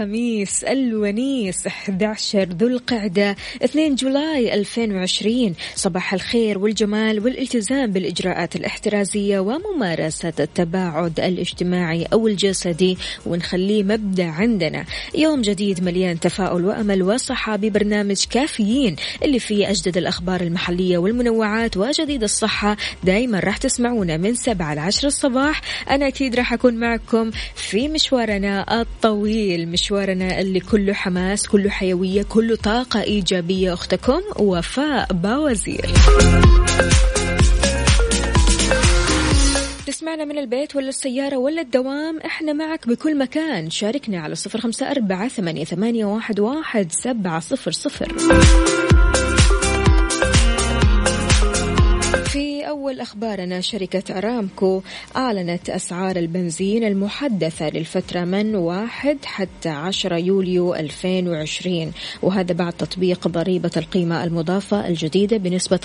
الخميس الونيس 11 ذو القعدة 2 جولاي 2020 صباح الخير والجمال والالتزام بالإجراءات الاحترازية وممارسة التباعد الاجتماعي أو الجسدي ونخليه مبدأ عندنا. يوم جديد مليان تفاؤل وأمل وصحة ببرنامج كافيين اللي فيه أجدد الأخبار المحلية والمنوعات وجديد الصحة. دايما راح تسمعونا من 7 ل 10 الصباح. أنا أكيد راح أكون معكم في مشوارنا الطويل مشوارنا اللي كله حماس كله حيوية كله طاقة إيجابية أختكم وفاء باوزير. تسمعنا من البيت ولا السيارة ولا الدوام إحنا معك بكل مكان. شاركنا على صفر خمسة أربعة ثمانية, واحد سبعة صفر صفر. أول أخبارنا شركة أرامكو أعلنت أسعار البنزين المحدثة للفترة من 1 حتى 10 يوليو 2020 وهذا بعد تطبيق ضريبة القيمة المضافة الجديدة بنسبة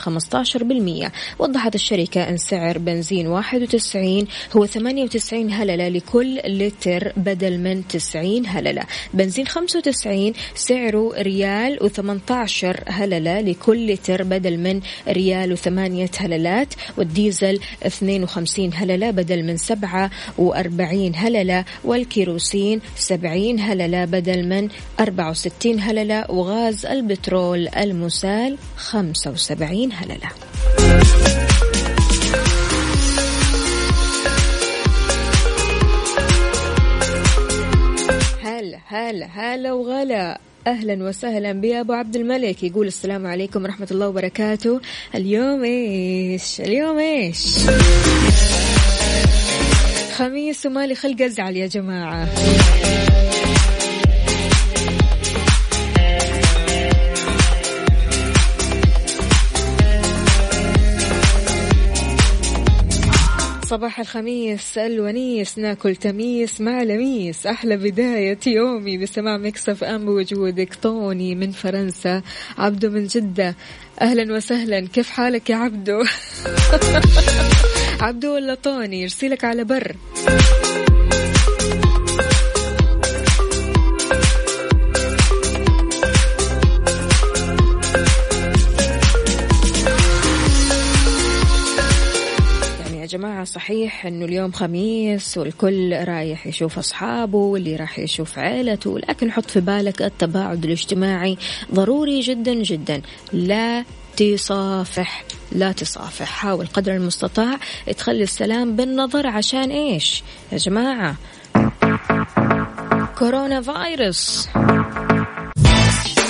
15% وضحت الشركة أن سعر بنزين 91 هو 98 هللة لكل لتر بدل من 90 هللة. بنزين 95 سعره ريال و18 هللة لكل لتر بدل من ريال و8 هللات. والديزل 52 هللة بدل من 47 هللة والكيروسين 70 هللة بدل من 64 هللة وغاز البترول المسال 75 هللة. هلا هلا هلا وغلا. أهلا وسهلا بابو عبد الملك. يقول السلام عليكم ورحمة الله وبركاته. اليوم إيش؟ اليوم إيش؟ خميس ومالي خلق أزعل يا جماعة. صباح الخميس الونيس ناكل تميس مع لميس. أحلى بداية يومي بسماع مكسف أم بوجودك طوني من فرنسا عبدو من جدة. أهلا وسهلا. كيف حالك يا عبدو؟ عبدو ولا طوني؟ يرسلك على بر. جماعة صحيح إنه اليوم خميس والكل رايح يشوف أصحابه واللي راح يشوف عيلته لكن حط في بالك التباعد الاجتماعي ضروري جدا جدا. لا تصافح لا تصافح. حاول قدر المستطاع تخلي السلام بالنظر عشان إيش؟ يا جماعة. كورونا فايروس.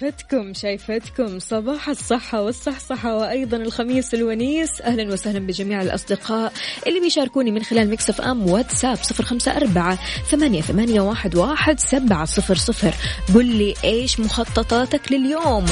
شايفتكم شايفتكم. صباح الصحة والصحصحة وأيضا الخميس الونيس. أهلا وسهلا بجميع الأصدقاء اللي بيشاركوني من خلال مكسف أم واتساب صفر خمسة أربعة ثمانية, ثمانية واحد, واحد سبعة صفر صفر. قل لي إيش مخططاتك لليوم؟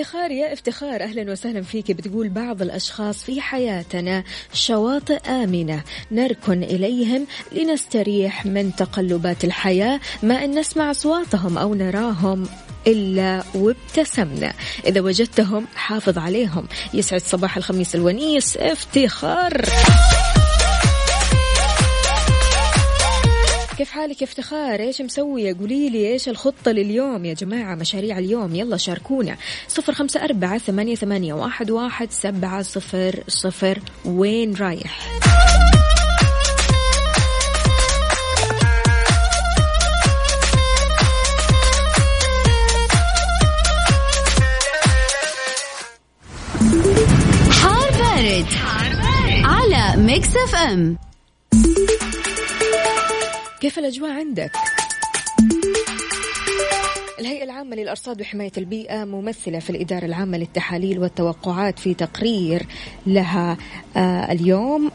افتخار يا افتخار. أهلا وسهلا فيك. بتقول بعض الأشخاص في حياتنا شواطئ آمنة نركن إليهم لنستريح من تقلبات الحياة ما أن نسمع أصواتهم أو نراهم إلا وابتسمنا. إذا وجدتهم حافظ عليهم. يسعد صباح الخميس الونيس. افتخار. كيف حالك يا افتخار؟ إيش مسوية قولي لي إيش الخطة لليوم يا جماعة؟ مشاريع اليوم يلا شاركونا. صفر خمسة أربعة ثمانية, ثمانية واحد, واحد سبعة صفر صفر. وين رايح؟ حار بارد. على Mix FM. كيف الأجواء عندك؟ الهيئة العامة للأرصاد وحماية البيئة ممثلة في الإدارة العامة للتحاليل والتوقعات في تقرير لها آه اليوم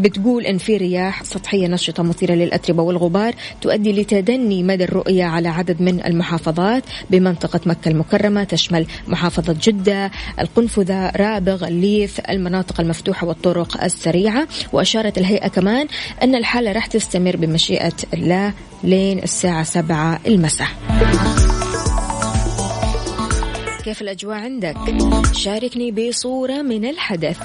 بتقول إن في رياح سطحية نشطة مثيرة للأتربة والغبار تؤدي لتدني مدى الرؤية على عدد من المحافظات بمنطقة مكة المكرمة تشمل محافظة جدة، القنفذة، رابغ، الليث، المناطق المفتوحة والطرق السريعة، وأشارت الهيئة كمان أن الحالة راح تستمر بمشيئة الله لين الساعة 7 المساء. كيف الأجواء عندك؟ شاركني بصورة من الحدث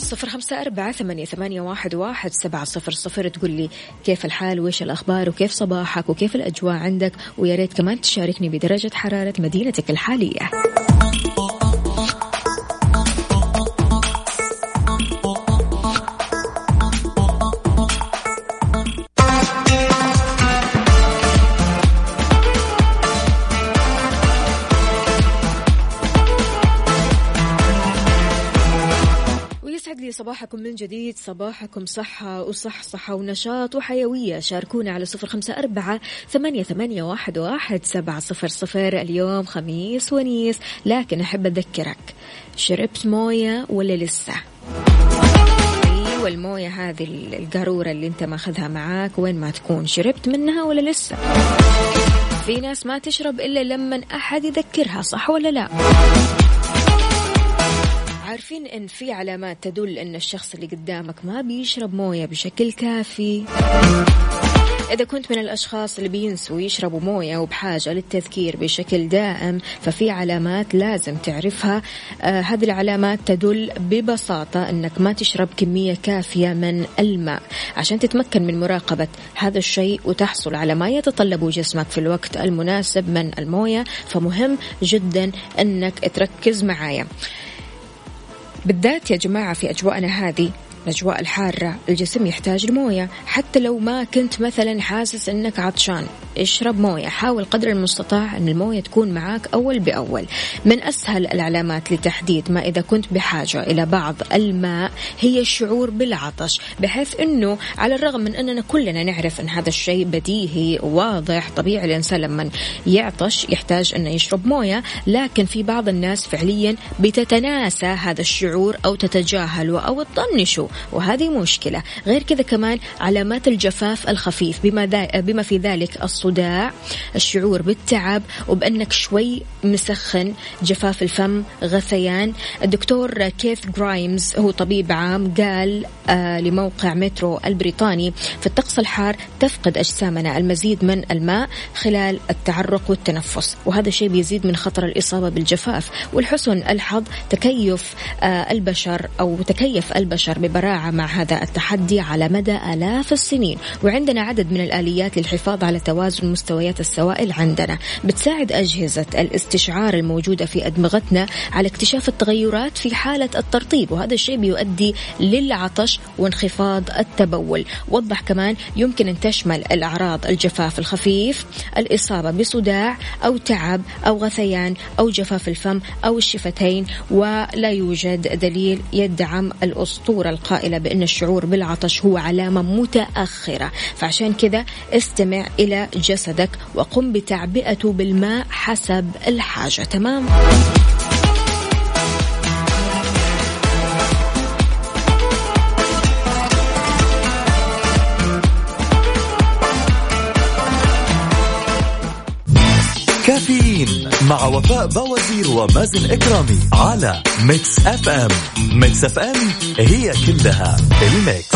صفر خمسة أربعة ثمانية, ثمانية واحد, واحد سبعة صفر صفر. تقول لي كيف الحال؟ وإيش الأخبار؟ وكيف صباحك؟ وكيف الأجواء عندك؟ ويا ريت كمان تشاركني بدرجة حرارة مدينتك الحالية. صباحكم من جديد صباحكم صحة وصحصحة ونشاط وحيوية. شاركونا على صفر خمسة أربعة ثمانية, ثمانية واحد, واحد سبعة صفر صفر. اليوم خميس ونيس لكن أحب أذكرك شربت موية ولا لسه؟ أيوة الموية هذه القارورة اللي أنت ماخذها معاك وين ما تكون شربت منها ولا لسه؟ في ناس ما تشرب إلا لما أحد يذكرها صح ولا لا؟ عارفين إن في علامات تدل إن الشخص اللي قدامك ما بيشرب موية بشكل كافي. إذا كنت من الأشخاص اللي بينسوا يشربوا موية وبحاجة للتذكير بشكل دائم ففي علامات لازم تعرفها. آه هذه العلامات تدل ببساطة أنك ما تشرب كمية كافية من الماء. عشان تتمكن من مراقبة هذا الشيء وتحصل على ما يتطلبه جسمك في الوقت المناسب من الموية فمهم جدا أنك تركز معايا. بالذات يا جماعة في أجواءنا هذه. الأجواء الحارة الجسم يحتاج لموية. حتى لو ما كنت مثلا حاسس أنك عطشان اشرب موية. حاول قدر المستطاع أن الموية تكون معك أول بأول. من أسهل العلامات لتحديد ما إذا كنت بحاجة إلى بعض الماء هي الشعور بالعطش بحيث أنه على الرغم من أننا كلنا نعرف أن هذا الشيء بديهي واضح طبيعي الإنسان لما يعطش يحتاج أنه يشرب موية. لكن في بعض الناس فعليا بتتناسى هذا الشعور أو تتجاهله أو تطنشه. وهذه مشكلة. غير كذا كمان علامات الجفاف الخفيف بما, بما في ذلك الصداع الشعور بالتعب وبأنك شوي مسخن جفاف الفم غثيان. الدكتور كيث جرايمز هو طبيب عام قال آه لموقع مترو البريطاني في الطقس الحار تفقد أجسامنا المزيد من الماء خلال التعرق والتنفس وهذا الشيء بيزيد من خطر الإصابة بالجفاف والحسن الحظ تكيف آه البشر أو تكيف البشر ببراعة مع هذا التحدي على مدى آلاف السنين. وعندنا عدد من الآليات للحفاظ على توازن مستويات السوائل عندنا. بتساعد أجهزة الاستشعار الموجودة في أدمغتنا على اكتشاف التغيرات في حالة الترطيب. وهذا الشيء بيؤدي للعطش وانخفاض التبول. وضح كمان يمكن أن تشمل الأعراض الجفاف الخفيف الإصابة بصداع أو تعب أو غثيان أو جفاف الفم أو الشفتين. ولا يوجد دليل يدعم الأسطورة القائلة بأن الشعور بالعطش هو علامة متأخرة فعشان كذا استمع إلى جسدك وقم بتعبئته بالماء حسب الحاجة تمام؟ كافيين مع وفاء بوازير ومازن إكرامي على Mix FM Mix FM هي كلها ال mix.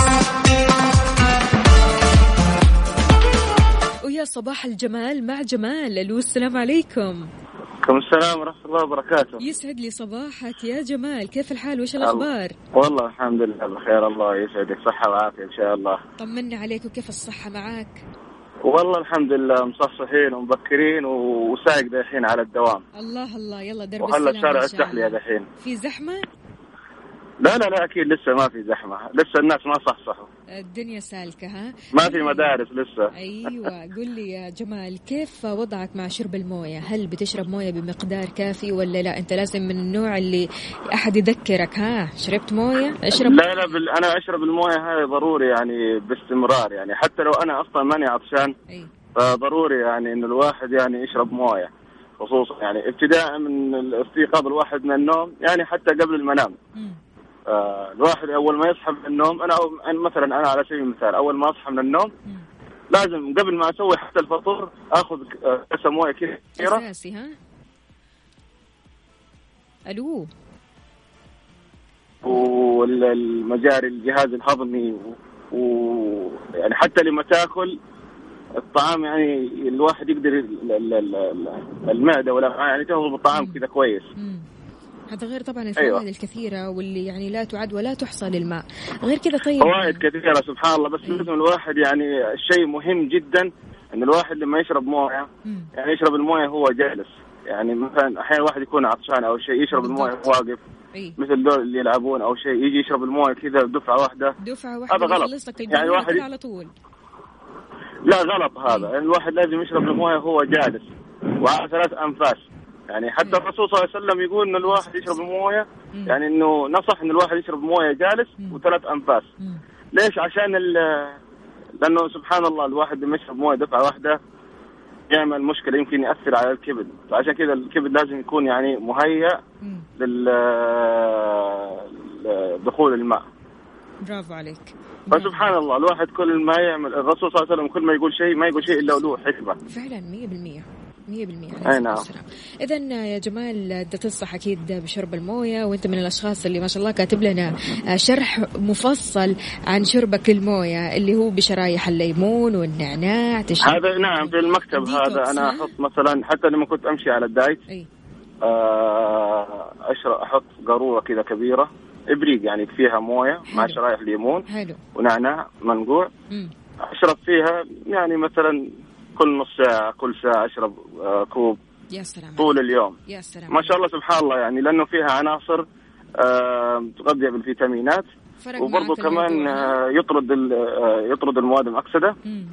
ويا صباح الجمال مع جمال. ألو السلام عليكم. عليكم السلام ورحمة الله وبركاته. يسعد لي صباحك يا جمال. كيف الحال؟ وش الأخبار؟ والله الحمد لله بخير الله يسعدك. صحة وعافية إن شاء الله. طمنا عليك وكيف الصحة معاك والله الحمد لله مصحصحين ومبكرين وسايق دحين على الدوام. الله الله. يلا درب وهلا السحلي الله. دحين. في زحمة؟ لا لا لا أكيد لسه ما في زحمة. لسه الناس ما صحصحوا. الدنيا سالكة ها؟ ما في مدارس لسه. أيوه. قل لي يا جمال كيف وضعك مع شرب الموية؟ هل بتشرب موية بمقدار كافي ولا لا؟ أنت لازم من النوع اللي أحد يذكرك ها؟ شربت موية؟ أشرب لا لا بال... أنا أشرب الموية هذه ضروري يعني باستمرار يعني. حتى لو أنا أصلا ماني عطشان أي. فضروري يعني إنه الواحد يعني يشرب موية خصوصا يعني ابتداء من الاستيقاظ الواحد من النوم يعني حتى قبل المنام. آه، الواحد أول ما يصحى من النوم أنا مثلا أنا على سبيل المثال أول ما أصحى من النوم. لازم قبل ما أسوي حتى الفطور آخذ كاسه مويه كثيرة أساسي ها ألو والمجاري الجهاز الهضمي و- ويعني حتى لما تأكل الطعام يعني الواحد يقدر ال- ال- ال- المعدة ولا يعني تهضم الطعام كذا كويس. هذا غير طبعا الفوائد أيوة. الكثيرة واللي يعني لا تعد ولا تحصى للماء. غير كذا طيب. فوائد كثيرة سبحان الله. بس أيوة. لازم الواحد يعني الشيء مهم جدا إن الواحد لما يشرب موية. يعني يشرب الموية وهو جالس. يعني مثلا أحيانا الواحد يكون عطشان أو شيء يشرب الموية. وهو واقف. اي مثل دول اللي يلعبون أو شيء يجي يشرب الموية كذا دفعه واحدة. دفعة واحدة هذا غلط. يعني واحد- على طول. لا غلط هذا. يعني الواحد لازم يشرب الموية وهو جالس. وعلى ثلاث أنفاس. يعني حتى الرسول صلى الله عليه وسلم يقول إن الواحد يشرب المويه. يعني إنه نصح إن الواحد يشرب موية جالس. وثلاث أنفاس. ليش عشان ال لأنه سبحان الله الواحد لما يشرب موية دفعة واحدة يعمل مشكلة يمكن يأثر على الكبد فعشان كذا الكبد لازم يكون يعني مهيأ. لل دخول الماء برافو عليك فسبحان الله الواحد كل ما يعمل الرسول صلى الله عليه وسلم كل ما يقول شيء ما يقول شيء إلا له حكمة فعلا 100% 100% أي نعم. اذا يا جمال تنصح أكيد بشرب الموية وأنت من الأشخاص اللي ما شاء الله كاتب لنا شرح مفصل عن شربك الموية اللي هو بشرايح الليمون والنعناع تشرب هذا نعم في المكتب هذا أنا ها؟ أحط مثلا حتى لما كنت أمشي على الدايت أي آه، أشرب أحط قارورة كذا كبيرة إبريق يعني فيها موية مع حلو. شرايح ليمون حلو ونعناع منقوع. أشرب فيها يعني مثلا كل نص ساعة كل ساعة أشرب آه، كوب. يا سلام طول اليوم. يا سلام ما شاء الله سبحان الله يعني لأنه فيها عناصر آه، تغذي بالفيتامينات. وبرضه كمان؟ آه، يطرد يطرد المواد المأكسده مم.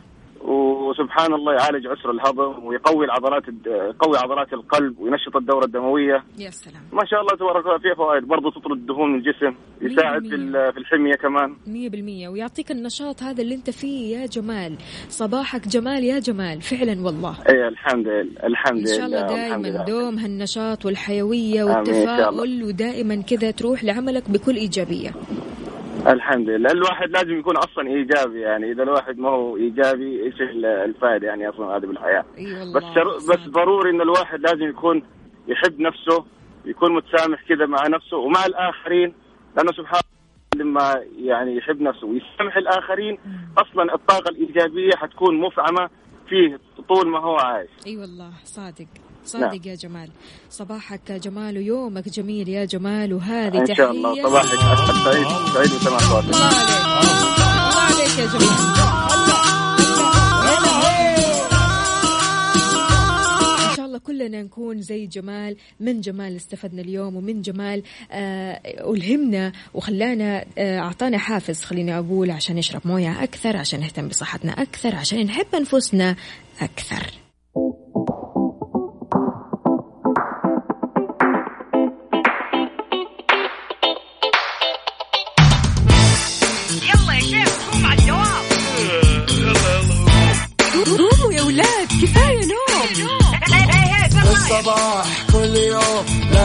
وسبحان الله يعالج عسر الهضم ويقوي العضلات يقوي عضلات القلب وينشط الدورة الدموية. يا سلام. ما شاء الله تبارك الله فيها فوائد برضه تطرد الدهون من الجسم يساعد في ال- في الحمية كمان. مية بالمية. ويعطيك النشاط هذا اللي انت فيه يا جمال. صباحك جمال يا جمال فعلا والله. اي الحمد لله الحمد إن لله شاء الله دائما. دوم هالنشاط والحيوية. والتفاؤل ودائما كذا تروح لعملك بكل إيجابية. الحمد لله. الواحد لازم يكون أصلا إيجابي يعني. إذا الواحد ما هو إيجابي إيش ال- الفائدة يعني أصلا هذه بالحياة؟ والله بس شر... بس. ضروري إن الواحد لازم يكون يحب نفسه يكون متسامح كذا مع نفسه ومع الآخرين لأنه سبحان الله لما يعني يحب نفسه ويسامح الآخرين أصلا الطاقة الإيجابية حتكون مفعمة فيه طول ما هو عايش. اي والله صادق. صادق يا جمال. صباحك جمال ويومك جميل يا جمال وهذه إن تحيه شاء الله. صباحك سعيد سعيد بسماع صوتك الله عليك. الله عليك يا جمال. كلنا نكون زي جمال من جمال استفدنا اليوم ومن جمال آه ألهمنا وخلانا آه أعطانا حافز خليني أقول عشان نشرب موية أكثر عشان نهتم بصحتنا أكثر عشان نحب أنفسنا أكثر.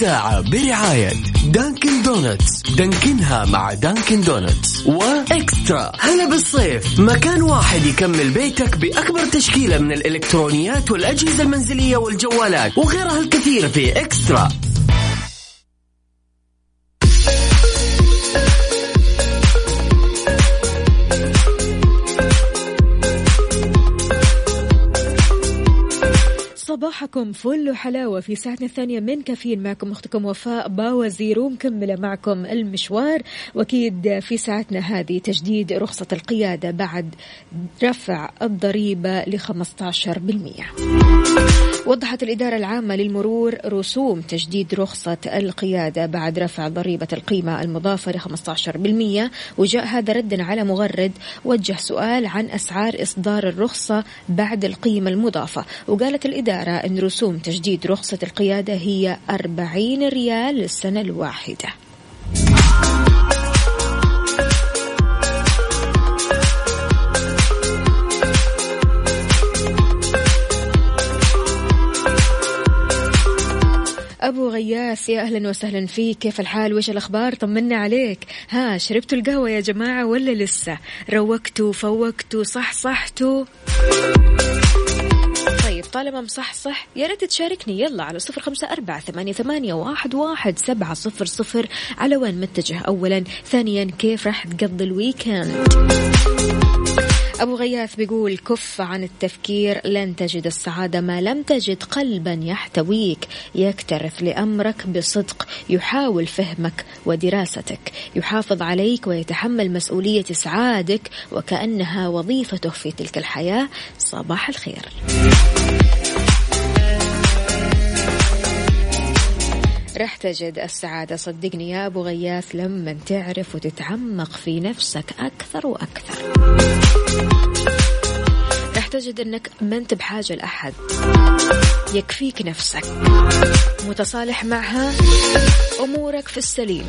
الساعة برعاية Dunkin' Donuts. دانكنها مع Dunkin' Donuts. و eXtra. هلا بالصيف. مكان واحد يكمل بيتك بأكبر تشكيلة من الإلكترونيات والأجهزة المنزلية والجوالات وغيرها الكثير في eXtra. صباحكم فل وحلاوة في ساعتنا الثانية من كافيين معكم أختكم وفاء باوزير ومكملة معكم المشوار. وأكيد في ساعتنا هذه تجديد رخصة القيادة بعد رفع الضريبة ل 15% وضحت الإدارة العامة للمرور رسوم تجديد رخصة القيادة بعد رفع ضريبة القيمة المضافة ل 15% وجاء هذا ردا على مغرد وجه سؤال عن أسعار إصدار الرخصة بعد القيمة المضافة. وقالت الإدارة أن رسوم تجديد رخصة القيادة هي 40 ريال للسنة الواحدة. أبو غياث يا أهلا وسهلا فيك. كيف الحال؟ وش الأخبار؟ طمنا عليك. ها شربتوا القهوة يا جماعة ولا لسه؟ روقتوا فوقتوا صح صحتوا؟ طيب طالما مصحصح يا ريت تشاركني. يلا على صفر خمسة أربعة ثمانية, ثمانية واحد, واحد سبعة صفر صفر. على وين متجه أولا؟ ثانيا كيف راح تقضي الويكند؟ أبو غياث بيقول كف عن التفكير لن تجد السعادة ما لم تجد قلبا يحتويك. يكترث لأمرك بصدق يحاول فهمك ودراستك. يحافظ عليك ويتحمل مسؤولية إسعادك وكأنها وظيفته في تلك الحياة. صباح الخير. رح تجد السعادة. صدقني يا أبو غياث لما تعرف وتتعمق في نفسك أكثر وأكثر. رح تجد أنك ما أنت بحاجة لأحد. يكفيك نفسك. متصالح معها أمورك في السليم.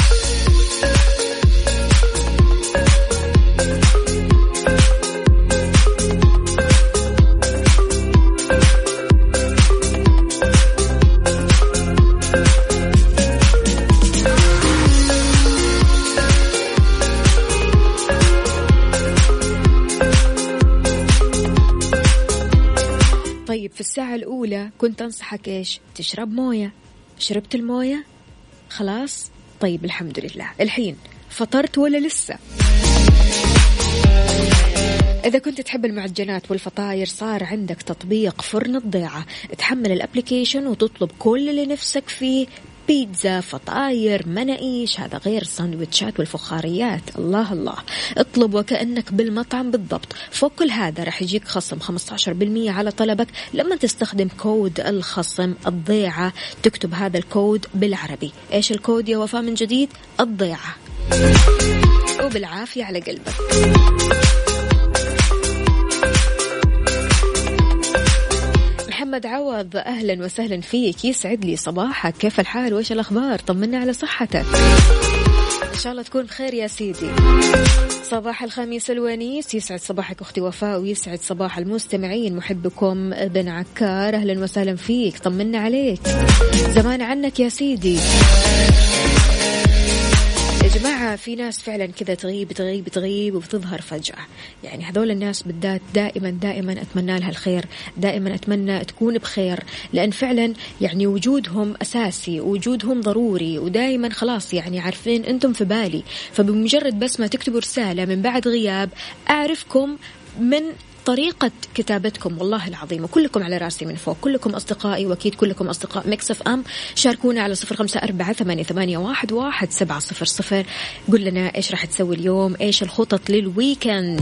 الأولى كنت أنصحك إيش؟ تشرب موية. شربت الموية؟ خلاص؟ طيب الحمد لله. الحين فطرت ولا لسه؟ إذا كنت تحب المعجنات والفطاير صار عندك تطبيق فرن الضيعة. تحمل الأبليكيشن وتطلب كل اللي نفسك فيه بيتزا فطاير مناقيش هذا غير الساندويتشات والفخاريات. الله الله. اطلب وكأنك بالمطعم بالضبط. فوق كل هذا راح يجيك خصم 15% على طلبك لما تستخدم كود الخصم الضيعة. تكتب هذا الكود بالعربي. إيش الكود يا وفاء من جديد؟ الضيعة. وبالعافية على قلبك. محمد عوض أهلا وسهلا فيك. يسعد لي صباحك. كيف الحال؟ وإيش الأخبار؟ طمنا على صحتك. إن شاء الله تكون بخير يا سيدي. صباح الخميس الونيس. يسعد صباحك أختي وفاء ويسعد صباح المستمعين. محبكم ابن عكار. أهلا وسهلا فيك. طمنا عليك. زمان عنك يا سيدي. يا جماعة في ناس فعلا كذا تغيب تغيب تغيب وبتظهر فجأة. يعني هذول الناس بالذات دائما دائما أتمنى لها الخير دائما أتمنى تكون بخير لأن فعلا يعني وجودهم أساسي وجودهم ضروري ودائما خلاص يعني عارفين أنتم في بالي. فبمجرد بس ما تكتبوا رسالة من بعد غياب أعرفكم من طريقة كتابتكم والله العظيم وكلكم على رأسي من فوق كلكم أصدقائي وأكيد كلكم أصدقاء مكسف أم شاركونا على صفر خمسة أربعة ثمانية واحد سبعة صفر صفر. قل لنا إيش راح تسوي اليوم إيش الخطط لل weekend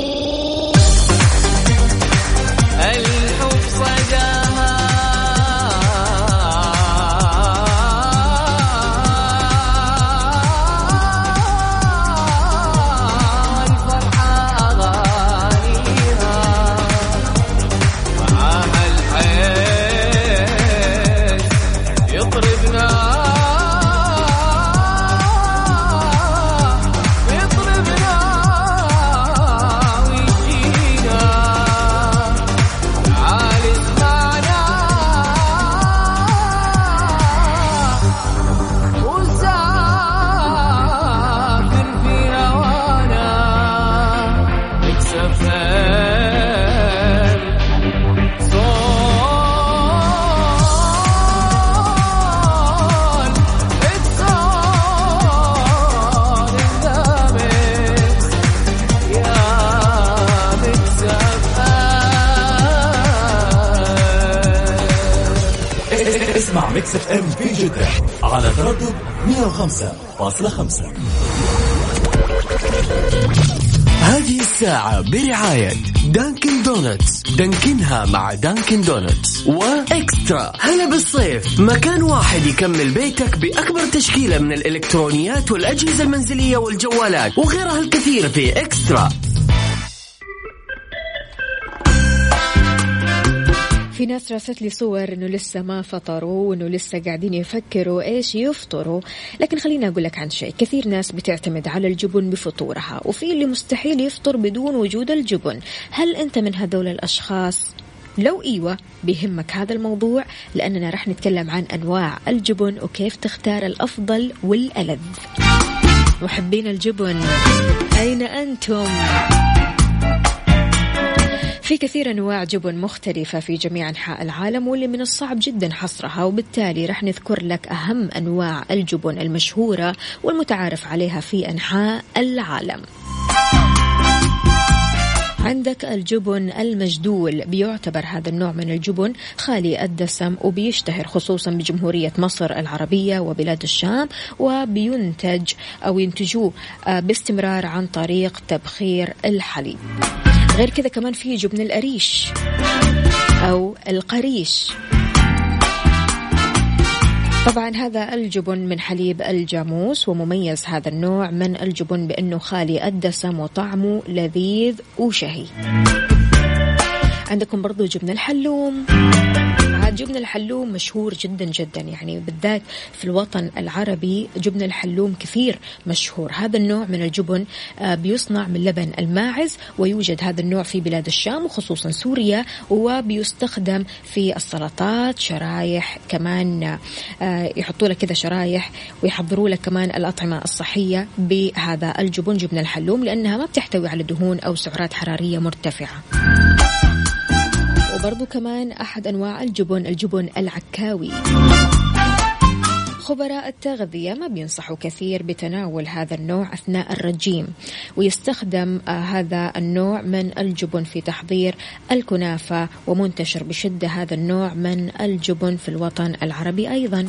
Mix FM في جدة. على تردد 105.5 هذه الساعة برعاية Dunkin' Donuts. دانكنها مع Dunkin' Donuts. و eXtra. هلا بالصيف. مكان واحد يكمل بيتك بأكبر تشكيلة من الإلكترونيات والأجهزة المنزلية والجوالات وغيرها الكثير في eXtra. في ناس راسلت لي صور إنه لسه ما فطروا وإنه لسه قاعدين يفكروا إيش يفطروا. لكن خليني أقول لك عن شيء. كثير ناس بتعتمد على الجبن بفطورها وفي اللي مستحيل يفطر بدون وجود الجبن. هل أنت من هذول الأشخاص؟ لو إيوه بيهمك هذا الموضوع لأننا رح نتكلم عن أنواع الجبن وكيف تختار الأفضل والألذ. محبين الجبن أين أنتم؟ في كثير أنواع جبن مختلفة في جميع أنحاء العالم واللي من الصعب جدا حصرها وبالتالي رح نذكر لك أهم أنواع الجبن المشهورة والمتعارف عليها في أنحاء العالم. عندك الجبن المجدول بيعتبر هذا النوع من الجبن خالي الدسم وبيشتهر خصوصا بجمهورية مصر العربية وبلاد الشام وبينتج أو ينتجوه آه، باستمرار عن طريق تبخير الحليب غير كذا كمان في جبن القريش أو القريش. طبعا هذا الجبن من حليب الجاموس ومميز هذا النوع من الجبن بأنه خالي الدسم وطعمه لذيذ وشهي. عندكم برضو جبن الحلوم. جبن الحلوم مشهور جدا جدا. يعني بالذات في الوطن العربي جبن الحلوم كثير مشهور. هذا النوع من الجبن آه، بيصنع من لبن الماعز ويوجد هذا النوع في بلاد الشام وخصوصا سوريا وبيستخدم في السلطات شرايح كمان آه، يحطوا لك كذا شرايح ويحضروا لك كمان الأطعمة الصحية بهذا الجبن جبن الحلوم لأنها ما بتحتوي على دهون أو سعرات حرارية مرتفعة. وبرضو كمان أحد أنواع الجبن الجبن العكاوي. خبراء التغذية ما بينصحوا كثير بتناول هذا النوع أثناء الرجيم ويستخدم آه، هذا النوع من الجبن في تحضير الكنافة ومنتشر بشدة هذا النوع من الجبن في الوطن العربي أيضاً.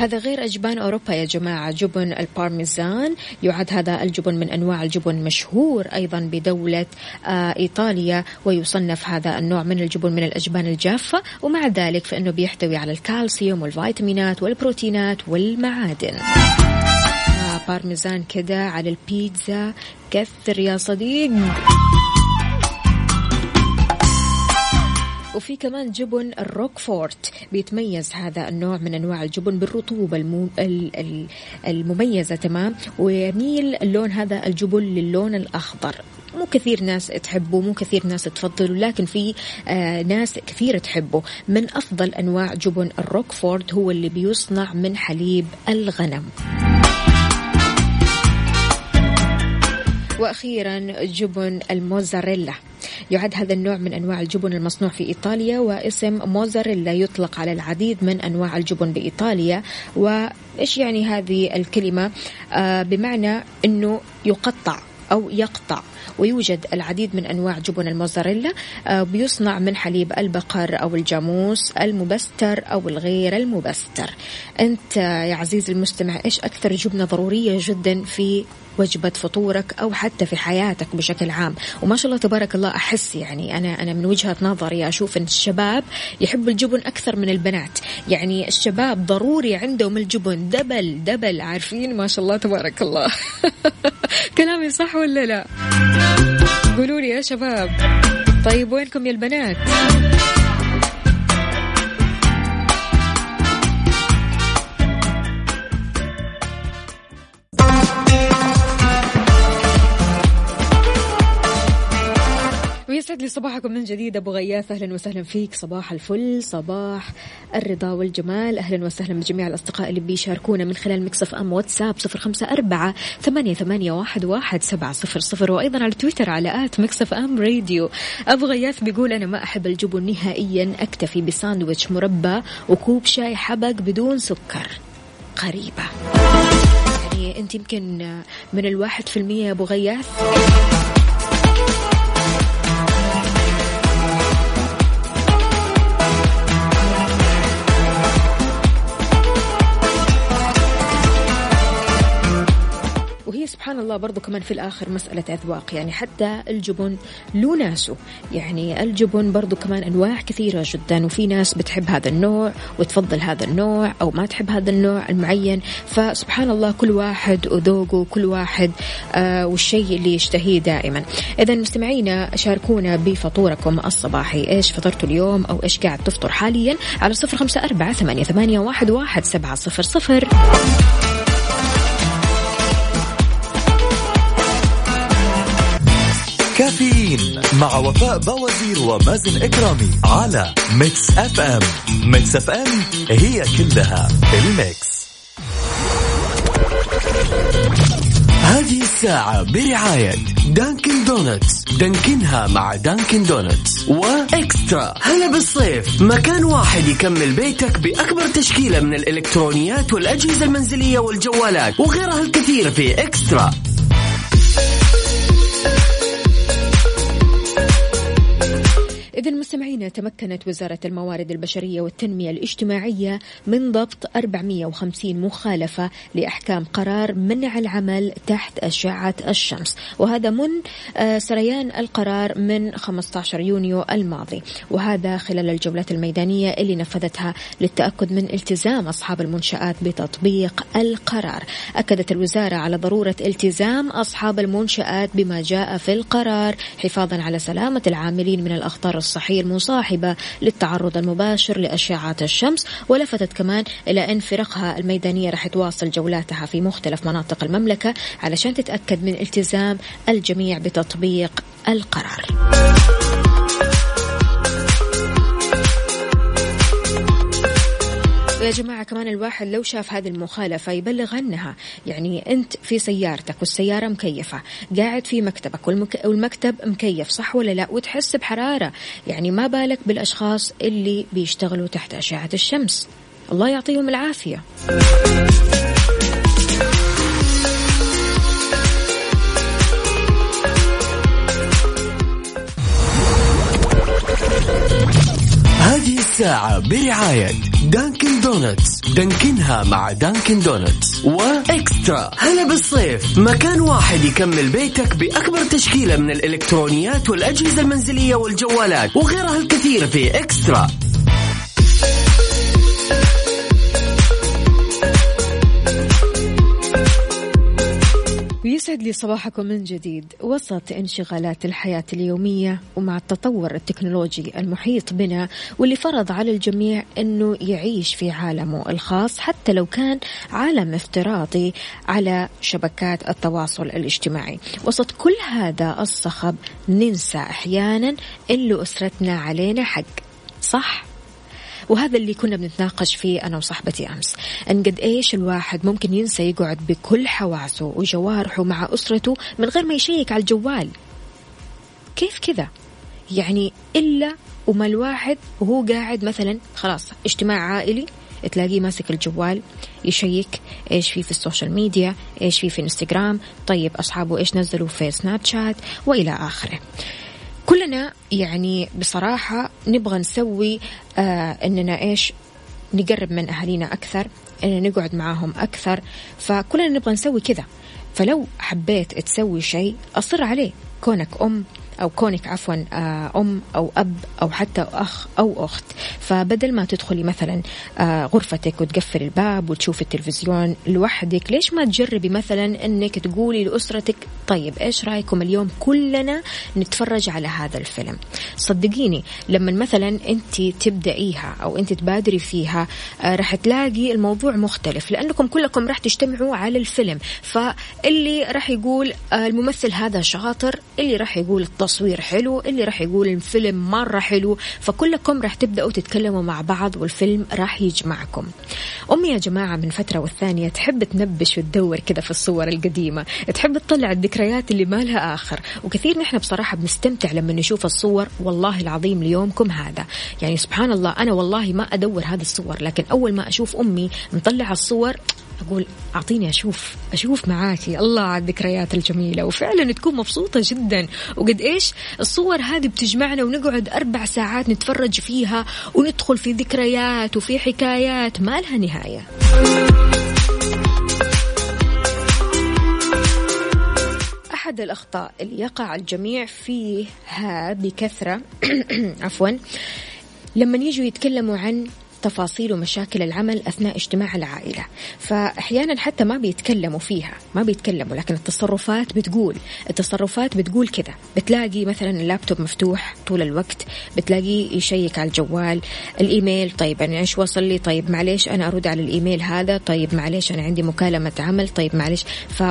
هذا غير أجبان أوروبا يا جماعة. جبن البارميزان يعد هذا الجبن من أنواع الجبن مشهور أيضا بدولة آه إيطاليا ويصنف هذا النوع من الجبن من الأجبان الجافة. ومع ذلك فإنه بيحتوي على الكالسيوم والفيتامينات والبروتينات والمعادن. بارميزان كده على البيتزا. كثر يا صديق. وفي كمان جبن الروكفورت بيتميز هذا النوع من أنواع الجبن بالرطوبة المميزة تمام؟ ويميل اللون هذا الجبن للون الأخضر. مو كثير ناس تحبه مو كثير ناس تفضله لكن في آه ناس كثير تحبه. من أفضل أنواع جبن الروكفورد هو اللي بيصنع من حليب الغنم. وأخيرا جبن الموزاريلا. يعد هذا النوع من أنواع الجبن المصنوع في إيطاليا واسم موزاريلا يطلق على العديد من أنواع الجبن بإيطاليا. وإيش يعني هذه الكلمة؟ آه بمعنى إنه يقطع أو يقطع. ويوجد العديد من أنواع جبن الموزاريلا آه، بيصنع من حليب البقر أو الجاموس المبستر أو الغير المبستر. أنت يا عزيزي المستمع إيش أكثر جبنة ضرورية جدا في وجبة فطورك أو حتى في حياتك بشكل عام. وما شاء الله تبارك الله أحس يعني أنا أنا من وجهة نظري أشوف أن الشباب يحبوا الجبن أكثر من البنات. يعني الشباب ضروري عندهم الجبن دبل دبل. عارفين؟ ما شاء الله تبارك الله. كلامي صح ولا لا؟ قولوا لي يا شباب. طيب وينكم يا البنات؟ ويسعد لي صباحكم من جديد. أبو غياث أهلا وسهلا فيك. صباح الفل. صباح الرضا والجمال. أهلا وسهلا بجميع الأصدقاء اللي بيشاركونا من خلال Mix FM واتساب صفر خمسة أربعة ثمانية, ثمانية واحد, واحد سبعة صفر صفر. وأيضا على تويتر على at Mix FM Radio. أبو غياث بيقول أنا ما أحب الجبن نهائيا. أكتفي بساندويتش مربى وكوب شاي حبق بدون سكر. غريبه يعني أنت يمكن من الواحد في المية يا أبو غياث. الله برضو كمان في الآخر مسألة أذواق. يعني حتى الجبن له ناسه. يعني الجبن برضو كمان أنواع كثيرة جدا وفي ناس بتحب هذا النوع وتفضل هذا النوع أو ما تحب هذا النوع المعين. فسبحان الله كل واحد وذوقه كل واحد آه والشيء اللي يشتهيه دائما. إذا مستمعينا شاركونا بفطوركم الصباحي. إيش فطرتوا اليوم أو إيش قاعد تفطر حاليا؟ على صفر خمسة أربعة ثمانية, ثمانية واحد, واحد سبعة صفر صفر. مع وفاء باوزير ومازن إكرامي على Mix FM. Mix FM هي كلها ال Mix. هذه الساعة برعاية Dunkin' Donuts. دانكنها مع Dunkin' Donuts. و eXtra. هلا بالصيف. مكان واحد يكمل بيتك بأكبر تشكيلة من الإلكترونيات والأجهزة المنزلية والجوالات. وغيرها الكثير في eXtra. إذا مستمعينا تمكنت وزارة الموارد البشرية والتنمية الاجتماعية من ضبط 450 مخالفة لأحكام قرار منع العمل تحت أشعة الشمس. وهذا من آه، سريان القرار من 15 يونيو الماضي. وهذا خلال الجولات الميدانية اللي نفذتها للتأكد من التزام أصحاب المنشآت بتطبيق القرار. أكدت الوزارة على ضرورة التزام أصحاب المنشآت بما جاء في القرار حفاظا على سلامة العاملين من الأخطار الصحية المصاحبة للتعرض المباشر لأشعة الشمس ولفتت كمان إلى أن فرقها الميدانية راح تواصل جولاتها في مختلف مناطق المملكة علشان تتأكد من التزام الجميع بتطبيق القرار. ويا جماعة كمان الواحد لو شاف هذه المخالفة يبلغ عنها. يعني أنت في سيارتك والسيارة مكيفة قاعد في مكتبك والمكتب مكيف صح ولا لا؟ وتحس بحرارة. يعني ما بالك بالأشخاص اللي بيشتغلوا تحت أشعة الشمس. الله يعطيهم العافية. هذه الساعة برعاية Dunkin' Donuts. دانكنها مع Dunkin' Donuts. و eXtra. هلا بالصيف. مكان واحد يكمل بيتك بأكبر تشكيلة من الإلكترونيات والأجهزة المنزلية والجوالات وغيرها الكثير في eXtra. يسعد لي صباحكم من جديد. وسط انشغالات الحياة اليومية ومع التطور التكنولوجي المحيط بنا واللي فرض على الجميع أنه يعيش في عالمه الخاص حتى لو كان عالم افتراضي على شبكات التواصل الاجتماعي. وسط كل هذا الصخب ننسى أحيانا أن أسرتنا علينا حق. صح؟ وهذا اللي كنا بنتناقش فيه أنا وصاحبتي أمس. أن قد إيش الواحد ممكن ينسى يقعد بكل حواسه وجوارحه مع أسرته من غير ما يشيك على الجوال. كيف كذا؟ يعني إلا وما الواحد وهو قاعد مثلا خلاص اجتماع عائلي تلاقيه ماسك الجوال يشيك إيش في في ال social media إيش في في إنستغرام طيب أصحابه إيش نزلوا في سناب شات وإلى آخره. كلنا يعني بصراحة نبغى نسوي آه إننا إيش نقرب من أهالينا أكثر إننا نقعد معاهم أكثر فكلنا نبغى نسوي كذا. فلو حبيت تسوي شيء أصر عليه. كونك أم أو كونك عفوا آه، أم أو أب أو حتى أخ أو أخت. فبدل ما تدخلي مثلا آه، غرفتك وتقفل الباب وتشوفي التلفزيون لوحدك ليش ما تجربي مثلا أنك تقولي لأسرتك طيب إيش رأيكم اليوم؟ كلنا نتفرج على هذا الفيلم. صدقيني لما مثلا أنت تبدأيها أو أنت تبادري فيها آه، راح تلاقي الموضوع مختلف لأنكم كلكم راح تجتمعوا على الفيلم. فاللي راح يقول الممثل هذا شاطر اللي راح يقول التصوير حلو اللي راح يقول الفيلم مرة حلو فكلكم راح تبدأوا تتكلموا مع بعض والفيلم راح يجمعكم. أمي يا جماعة من فترة والثانية تحب تنبش وتدور كذا في الصور القديمة تحب تطلع الذكريات اللي ما لها آخر وكثير نحن بصراحة بنستمتع لما نشوف الصور والله العظيم ليومكم هذا. يعني سبحان الله أنا والله ما أدور هذه الصور لكن أول ما أشوف أمي مطلعة الصور أقول أعطيني أشوف أشوف معاكي الله على الذكريات الجميلة. وفعلا تكون مبسوطة جدا. وقد إيش؟ الصور هذه بتجمعنا ونقعد أربع ساعات نتفرج فيها وندخل في ذكريات وفي حكايات ما لها نهاية. أحد الأخطاء اللي يقع الجميع فيها بكثرة عفوا لما يجوا يتكلموا عن تفاصيل ومشاكل العمل أثناء اجتماع العائلة. فأحيانا حتى ما بيتكلموا فيها ما بيتكلموا لكن التصرفات بتقول التصرفات بتقول كذا. بتلاقي مثلا اللابتوب مفتوح طول الوقت بتلاقيه يشيك على الجوال الإيميل طيب أنا إيش وصل لي؟ طيب معليش أنا أرد على الإيميل هذا طيب معليش أنا عندي مكالمة عمل طيب معليش. ف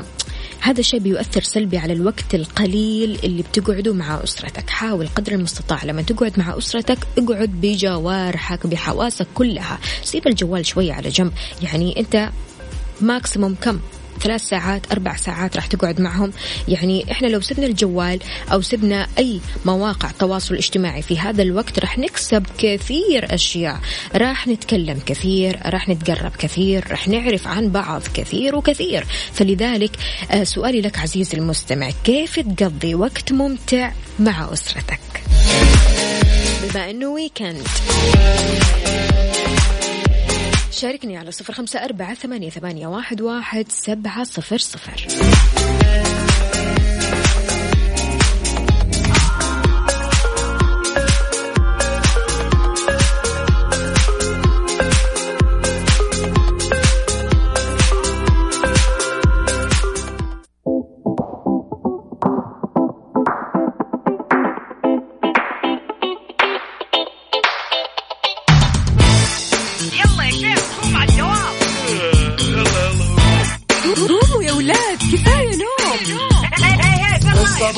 هذا الشيء بيؤثر سلبي على الوقت القليل اللي بتقعده مع أسرتك. حاول قدر المستطاع لما تقعد مع أسرتك اقعد بجوارحك بحواسك كلها. سيب الجوال شوية على جنب. يعني أنت ماكسيموم كم؟ ثلاث ساعات أربع ساعات راح تقعد معهم. يعني إحنا لو سبنا الجوال أو سبنا أي مواقع تواصل اجتماعي في هذا الوقت راح نكسب كثير أشياء. راح نتكلم كثير راح نتقرب كثير راح نعرف عن بعض كثير وكثير. فلذلك آه، سؤالي لك عزيزي المستمع كيف تقضي وقت ممتع مع أسرتك؟ بما أنه ويكند شاركني على صفر خمسة أربعة ثمانية, واحد سبعة صفر صفر.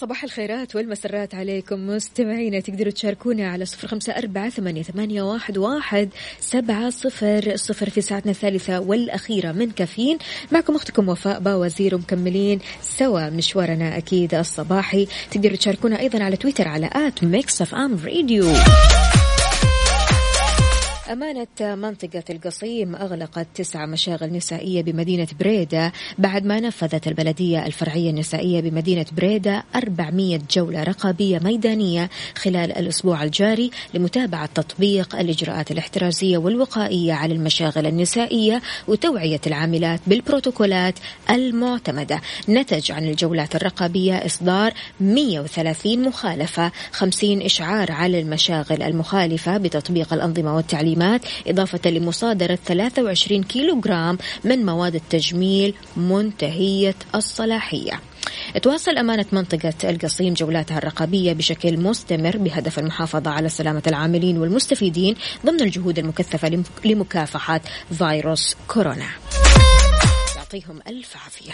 صباح الخيرات والمسرات عليكم مستمعينا. تقدروا تشاركونا على صفر خمسة أربعة ثمانية, واحد, واحد سبعة صفر صفر في ساعتنا الثالثة والأخيرة من كافيين. معكم أختكم وفاء باوزير ومكملين سوا مشوارنا أكيد الصباحي. تقدروا تشاركونا أيضا على تويتر على at Mix FM Radio. أمانة منطقة القصيم أغلقت تسع مشاغل نسائية بمدينة بريدة بعد ما نفذت البلدية الفرعية النسائية بمدينة بريدة 400 جولة رقابية ميدانية خلال الأسبوع الجاري لمتابعة تطبيق الإجراءات الاحترازية والوقائية على المشاغل النسائية وتوعية العاملات بالبروتوكولات المعتمدة. نتج عن الجولات الرقابية إصدار 130 مخالفة 50 إشعار على المشاغل المخالفة بتطبيق الأنظمة والتعليمات الخدمات إضافة لمصادرة 23 كيلو جرام من مواد التجميل منتهية الصلاحية. تواصل أمانة منطقة القصيم جولاتها الرقابية بشكل مستمر بهدف المحافظة على سلامة العاملين والمستفيدين ضمن الجهود المكثفة لمكافحة فيروس كورونا. يعطيهم ألف عافية.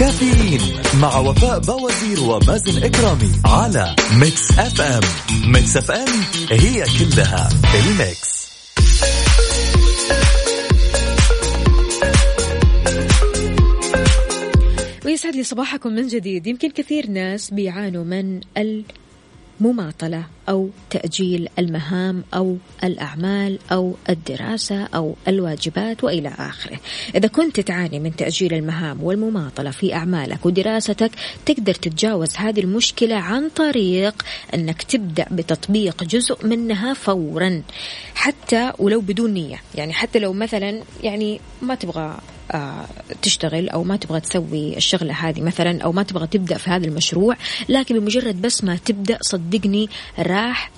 كافيين مع وفاء باوزير ومازن إكرامي على Mix FM. Mix FM هي كلها ال Mix. ويسعد لي صباحكم من جديد. يمكن كثير ناس بيعانوا من ال مماطلة أو تأجيل المهام أو الأعمال أو الدراسة أو الواجبات وإلى آخره. إذا كنت تعاني من تأجيل المهام والمماطلة في أعمالك ودراستك تقدر تتجاوز هذه المشكلة عن طريق أنك تبدأ بتطبيق جزء منها فورا حتى ولو بدون نية. يعني حتى لو مثلا يعني ما تبغى تشتغل أو ما تبغى تسوي الشغلة هذه مثلا أو ما تبغى تبدأ في هذا المشروع لكن بمجرد بس ما تبدأ صدقني راح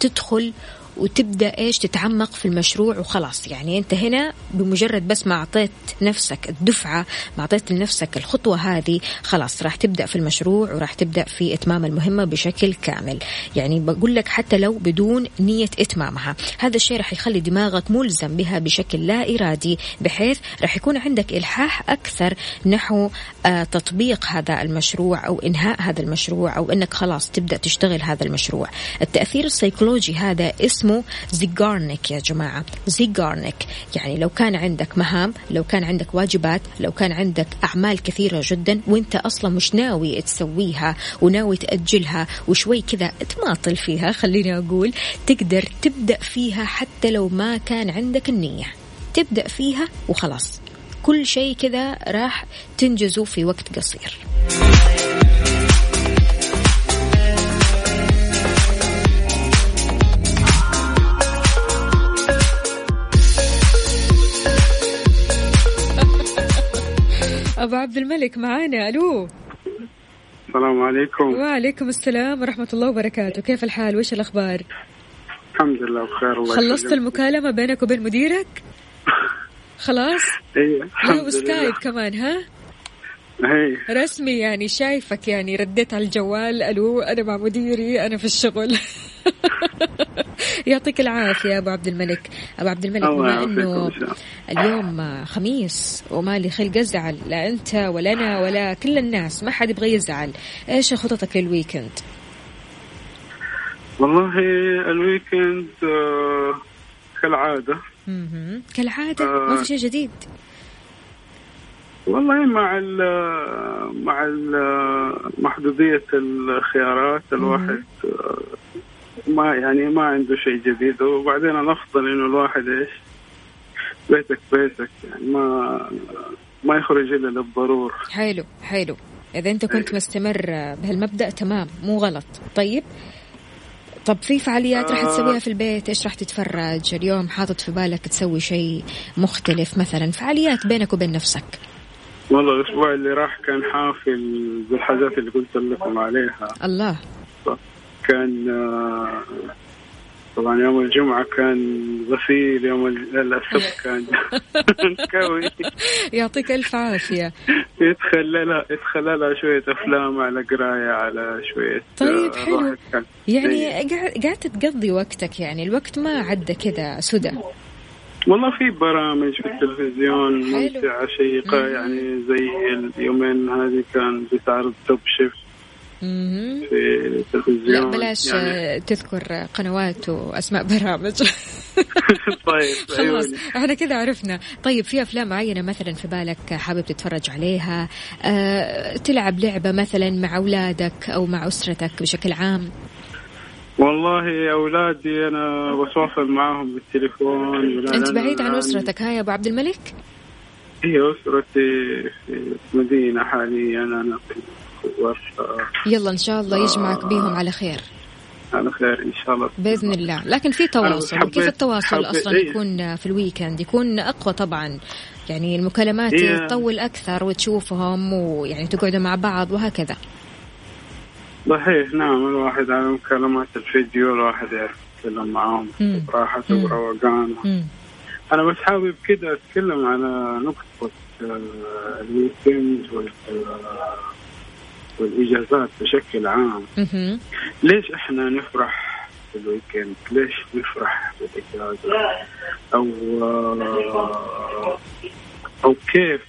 تدخل وتبدأ إيش تتعمق في المشروع وخلاص. يعني أنت هنا بمجرد بس ما أعطيت نفسك الدفعة ما أعطيت لنفسك الخطوة هذه خلاص راح تبدأ في المشروع وراح تبدأ في إتمام المهمة بشكل كامل. يعني بقول لك حتى لو بدون نية إتمامها. هذا الشيء راح يخلي دماغك ملزم بها بشكل لا إرادي بحيث راح يكون عندك إلحاح أكثر نحو آه تطبيق هذا المشروع أو إنهاء هذا المشروع أو إنك خلاص تبدأ تشتغل هذا المشروع. التأثير السيكولوجي هذا اسمه زيجارنيك يا جماعة. زيجارنيك يعني لو كان عندك مهام لو كان عندك واجبات لو كان عندك أعمال كثيرة جدا وانت أصلا مش ناوي تسويها وناوي تأجلها وشوي كذا تماطل فيها خليني أقول تقدر تبدأ فيها حتى لو ما كان عندك النية. تبدأ فيها وخلاص. كل شيء كذا راح تنجزه في وقت قصير. أبو عبد الملك معانا ألو. السلام عليكم. وعليكم السلام ورحمة الله وبركاته. كيف الحال؟ وش الأخبار؟ الحمد لله بخير الله خلصت المكالمة بينك وبين مديرك؟ خلاص؟ إيه لا وسكايب كمان ها؟ هي. رسمي يعني شايفك يعني رديت على الجوال ألو أنا مع مديري أنا في الشغل. يعطيك العافية يا أبو عبد الملك. أبو عبد الملك بما إنه اليوم خميس وما لي خلق أزعل لا أنت ولا أنا ولا كل الناس ما حد يبغى يزعل. إيش خططك لل weekend؟ والله ال weekend آه كالعادة. كالعادة؟ آه ما في شيء جديد؟ والله مع ال مع ال محدودية الخيارات الواحد ما يعني ما عنده شيء جديد. وبعدين الأفضل إنه الواحد إيش؟ بيتك بيتك. يعني ما ما يخرج إلا للضرورة حلو حلو. إذا أنت كنت إيه. مستمر بهالمبدأ تمام مو غلط. طيب طب في فعاليات راح تسويها في البيت؟ إيش راح تتفرج؟ اليوم حاطط في بالك تسوي شيء مختلف مثلا؟ فعاليات بينك وبين نفسك. والله الأسبوع اللي راح كان حافل بالحاجات اللي قلت لكم عليها. الله. كان آه، طبعا يوم الجمعة كان غسيل يوم السبت كان كوي يعطيك ألف عافية يتخللها يتخللها شوية أفلام على قراية على شوية طيب آه، حلو الواحد كان يعني زي- قاعد تقضي وقتك يعني الوقت ما عدى كذا سدى والله في برامج في التلفزيون حلو. ممتعة شيقة. يعني زي اليومين هذه كان بتعرض توب شيف. في التلفزيون. لا بلاش يعني. آه، تذكر قنوات وأسماء برامج. طيب خلاص عيوني إحنا كذا عرفنا. طيب في أفلام معينة مثلا في بالك حابب تتفرج عليها؟ أه تلعب لعبة مثلا مع أولادك أو مع أسرتك بشكل عام؟ والله أولادي أنا بتواصل معاهم بالتليفون أنت بعيد عن أسرتك. ها يا أبو عبد الملك؟ هي أسرتي في مدينة حاليا أنا في ورشة يلا إن شاء الله يجمعك بيهم على خير على خير إن شاء الله بإذن الله لكن في تواصل وكيف التواصل حبيت- أصلا إيه. يكون في ال weekend يكون أقوى طبعا يعني المكالمات إيه. تطول أكثر وتشوفهم ويعني تقعدوا مع بعض وهكذا صحيح نعم الواحد على مكالمات الفيديو الواحد يعرف يتكلم معاهم. براحته مم. وروقان مم. أنا بس حابب كده أتكلم على نقطة آه، ال weekend وال- والإجازات بشكل عام. ليش إحنا نفرح في ال weekend؟ ليش نفرح بالإجازة؟ أو آه، أو كيف؟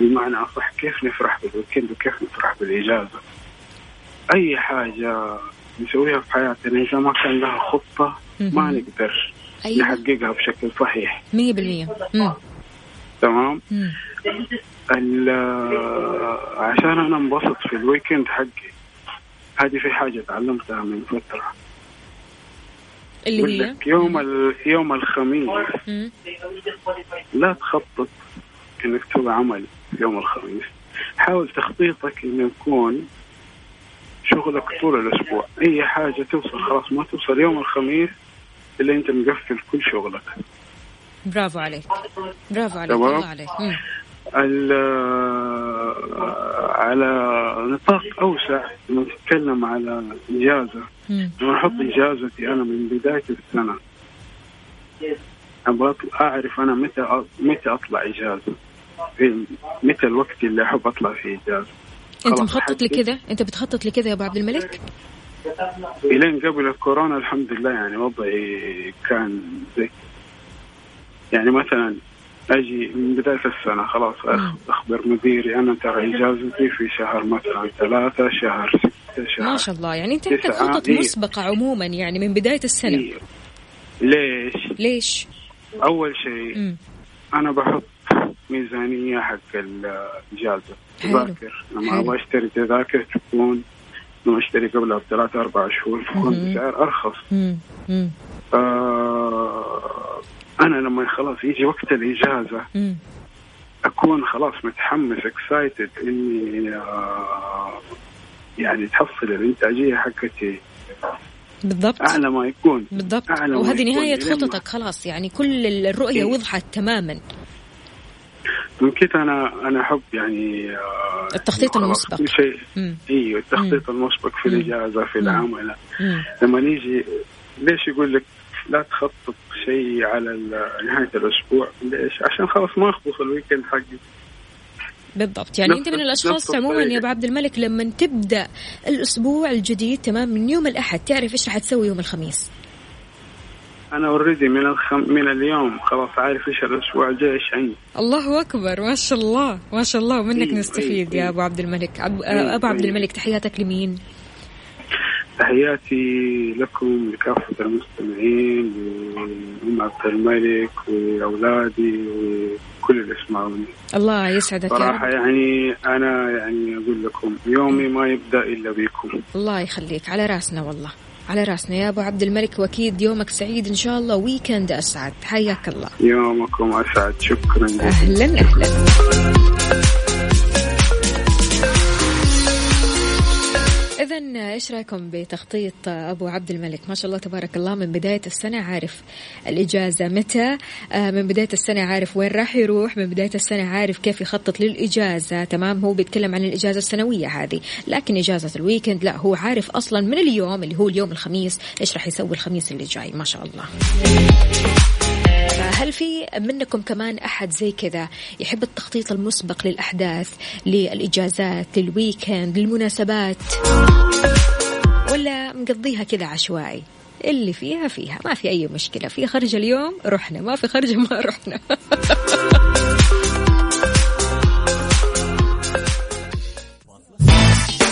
بمعنى أصح كيف نفرح بال weekend وكيف نفرح بالإجازة؟ أي حاجة نسويها في حياتنا إذا ما كان لها خطة ما. نقدر أيوه. نحققها بشكل صحيح. 100% مم. تمام؟ مم. عشان أنا انبسط في الويكند حقي. هذه في حاجة تعلمتها من فترة. اللي هي؟ يوم ال- يوم الخميس. مم. لا تخطط إنك تسوي عمل يوم الخميس. حاول تخطيطك إنه يكون شغلك طول الأسبوع. أي حاجة توصل خلاص ما توصل يوم الخميس إلا أنت مقفل كل شغلك. برافو عليك. برافو عليك. الله عليك. مم. ال- على نطاق أوسع لما تتكلم على إجازة. لما أحط إجازتي أنا من بداية السنة. أبغى أعرف أنا متى متى أطلع إجازة. في متى الوقت اللي أحب أطلع فيه إجازة. أنت مخطط. لكذا؟ أنت بتخطط لكذا يا أبو عبد الملك؟ إلين قبل الكورونا الحمد لله يعني وضعي كان زي يعني مثلا أجي من بداية السنة خلاص أخبر مديري أنا ترى إجازتي في شهر مثلا ثلاثة شهر ستة شهر ما شاء الله يعني أنت عندك. خطط إيه. مسبقة عموما يعني من بداية السنة إيه. ليش؟ ليش أول شيء. أنا بحط ميزانية حق الإجازة. تذاكر لما. أبغى أشتري تذاكر تكون لما أشتري قبلها بثلاث أربع شهور تكون. بسعر أرخص مم. مم. آه أنا لما خلاص يجي وقت الإجازة مم. أكون خلاص متحمس اكسايتد إني آه يعني تحصل الإنتاجية حقتي بالضبط أعلى ما يكون بالضبط أعلى وهذه يكون. نهاية خططك خلاص يعني كل الرؤية إيه. وضحت تماما من كده أنا أنا احب يعني آه التخطيط خلاص المسبق. شيء مم. أيوه التخطيط المسبق في مم. الإجازة في مم. العمل مم. لما نيجي ليش يقول لك لا تخطط شيء على نهاية الأسبوع ليش؟ عشان خلاص ما اخلص ال weekend حقي بالضبط يعني أنت من الأشخاص عموما يا. أبو عبد الملك لما تبدأ الأسبوع الجديد تمام من يوم الأحد تعرف إيش راح تسوي يوم الخميس أنا already من الخم... من اليوم خلاص عارف إيش الأسبوع الجاي إيش عندي الله أكبر ما شاء الله ما شاء الله ومنك إيه، نستفيد إيه، يا. أبو عبد الملك. إيه، أبو عبد. الملك تحياتك لمين تحياتي لكم لكافة المستمعين لأم عبد الملك وأولادي وكل اللي يسمعوني. الله يسعدك يا صراحة رب يعني أنا يعني أقول لكم يومي ما يبدأ إلا بكم. الله يخليك. على راسنا والله. على راسنا يا أبو عبد الملك وأكيد يومك سعيد إن شاء الله. ويكند أسعد. حياك الله. يومكم أسعد. شكرا أهلا أهلا. إذا إيش رأيكم بتخطيط أبو عبد الملك؟ ما شاء الله تبارك الله من بداية السنة عارف الإجازة متى، آه، من بداية السنة عارف وين راح يروح، من بداية السنة عارف كيف يخطط للإجازة، تمام؟ هو بيتكلم عن الإجازة السنوية هذه، لكن إجازة الويكند لا هو عارف أصلا من اليوم اللي هو اليوم الخميس إيش راح يسوي الخميس اللي جاي، ما شاء الله. هل في منكم كمان أحد زي كذا يحب التخطيط المسبق للأحداث للإجازات لل weekend للمناسبات؟ ولا مقضيها كذا عشوائي؟ اللي فيها فيها ما في أي مشكلة في خرجة اليوم رحنا ما في خرجة ما رحنا.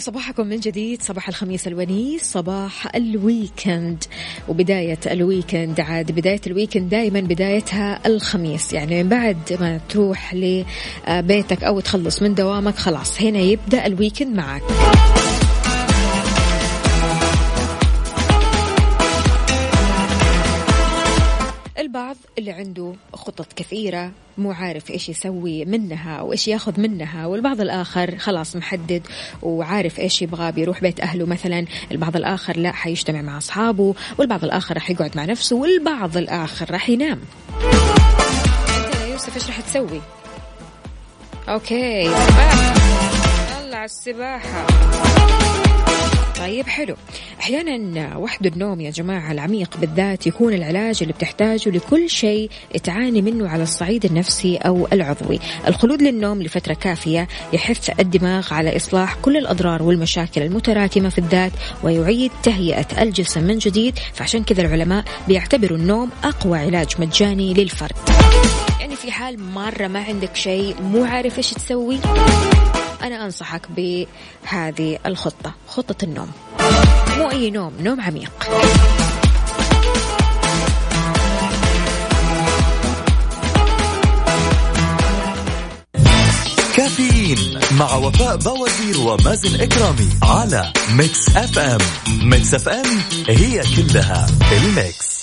صباحكم من جديد. صباح الخميس الونيس صباح ال weekend. وبداية ال weekend عاد بداية ال weekend دائما بدايتها الخميس. يعني بعد ما تروح لبيتك أو تخلص من دوامك خلاص هنا يبدأ ال weekend معك. البعض اللي عنده خطط كثيرة مو عارف إيش يسوي منها أو إيش ياخذ منها والبعض الآخر خلاص محدد وعارف إيش يبغى بيروح بيت أهله مثلا البعض الآخر لا حيجتمع مع أصحابه والبعض الآخر راح يقعد مع نفسه والبعض الآخر راح ينام. أنت يا يوسف إيش راح تسوي؟ أوكي. سباحة يلا على السباحة. طيب حلو. أحيانا وحدة النوم يا جماعة العميق بالذات يكون العلاج اللي بتحتاجه لكل شيء تعاني منه على الصعيد النفسي أو العضوي. الخلود للنوم لفترة كافية يحث الدماغ على إصلاح كل الأضرار والمشاكل المتراكمة في الذات ويعيد تهيئة الجسم من جديد. فعشان كذا العلماء بيعتبروا النوم أقوى علاج مجاني للفرد. يعني في حال مرة ما عندك شيء مو عارف إيش تسوي. أنا أنصحك بهذه الخطة خطة النوم. مو أي نوم نوم عميق. كافيين مع وفاء بوازير ومازن إكرامي على Mix FM. Mix FM هي كلها ال mix.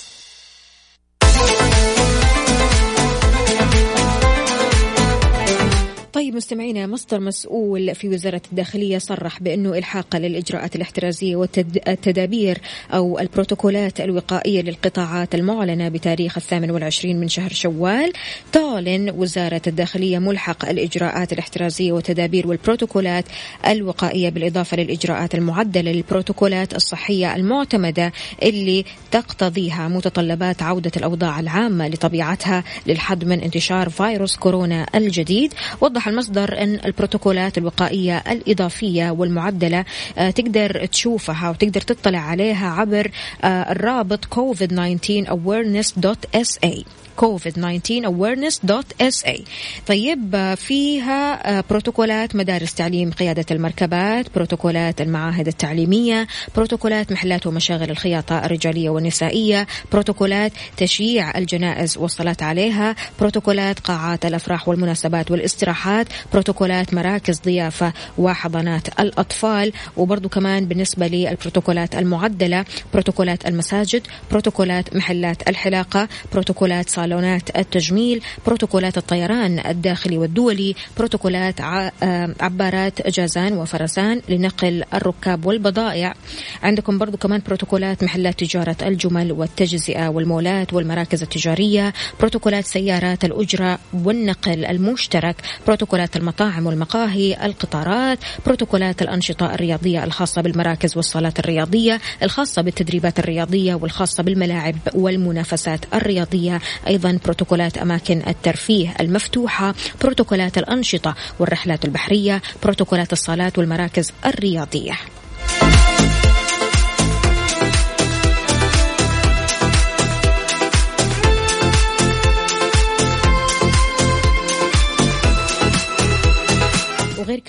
طيب مستمعينا مصدر مسؤول في وزارة الداخلية صرح بأنه إلحاقا للإجراءات الاحترازية والتدابير أو البروتوكولات الوقائية للقطاعات المعلنة بتاريخ الثامن والعشرين من شهر شوال. تعلن وزارة الداخلية ملحق الإجراءات الاحترازية والتدابير والبروتوكولات الوقائية بالإضافة للإجراءات المعدلة للبروتوكولات الصحية المعتمدة اللي تقتضيها متطلبات عودة الأوضاع العامة لطبيعتها للحد من انتشار فيروس كورونا الجديد. وضح المصدر أن البروتوكولات الوقائية الإضافية والمعدلة آه، تقدر تشوفها وتقدر تطلع عليها عبر آه، الرابط covid19awareness.sa covid19awareness.sa طيب آه، فيها آه، بروتوكولات مدارس تعليم قيادة المركبات بروتوكولات المعاهد التعليمية بروتوكولات محلات ومشاغل الخياطة الرجالية والنسائية بروتوكولات تشييع الجنائز والصلاة عليها بروتوكولات قاعات الأفراح والمناسبات والاستراحات بروتوكولات مراكز ضيافة وحضانات الأطفال وبرضو كمان بالنسبة للبروتوكولات المعدلة بروتوكولات المساجد بروتوكولات محلات الحلاقة بروتوكولات صالة صالونات التجميل بروتوكولات الطيران الداخلي والدولي بروتوكولات آه، عبارات جازان وفرسان لنقل الركاب والبضائع. عندكم برضو كمان بروتوكولات محلات تجارة الجمل والتجزئة والمولات والمراكز التجارية بروتوكولات سيارات الأجرة والنقل المشترك بروتوكولات المطاعم والمقاهي القطارات بروتوكولات الأنشطة الرياضية الخاصة بالمراكز والصالات الرياضية الخاصة بالتدريبات الرياضية والخاصة بالملاعب والمنافسات الرياضية. أيضا بروتوكولات أماكن الترفيه المفتوحة بروتوكولات الأنشطة والرحلات البحرية بروتوكولات الصالات والمراكز الرياضية.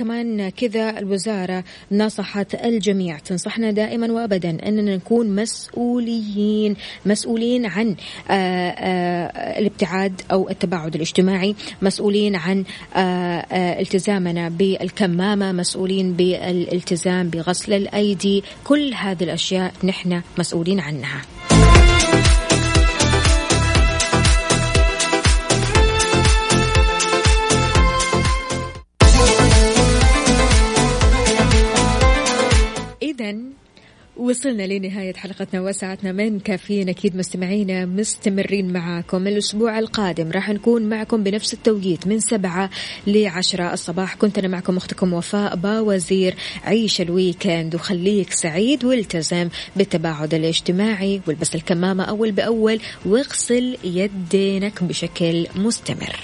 كمان كذا الوزارة نصحت الجميع. تنصحنا دائما وأبدا أننا نكون مسؤولين مسؤولين عن آه، آه، الابتعاد أو التباعد الاجتماعي مسؤولين عن آآ التزامنا بالكمامة مسؤولين بالالتزام بغسل الأيدي. كل هذه الأشياء نحن مسؤولين عنها. وصلنا لنهاية حلقتنا وساعتنا من كافيين أكيد مستمعينا مستمرين معاكم. الأسبوع القادم راح نكون معكم بنفس التوقيت من سبعة لعشرة الصباح. كنت أنا معكم أختكم وفاء باوزير. عيش الويكند وخليك سعيد والتزم بالتباعد الاجتماعي والبس الكمامة أول بأول واغسل يدينك بشكل مستمر.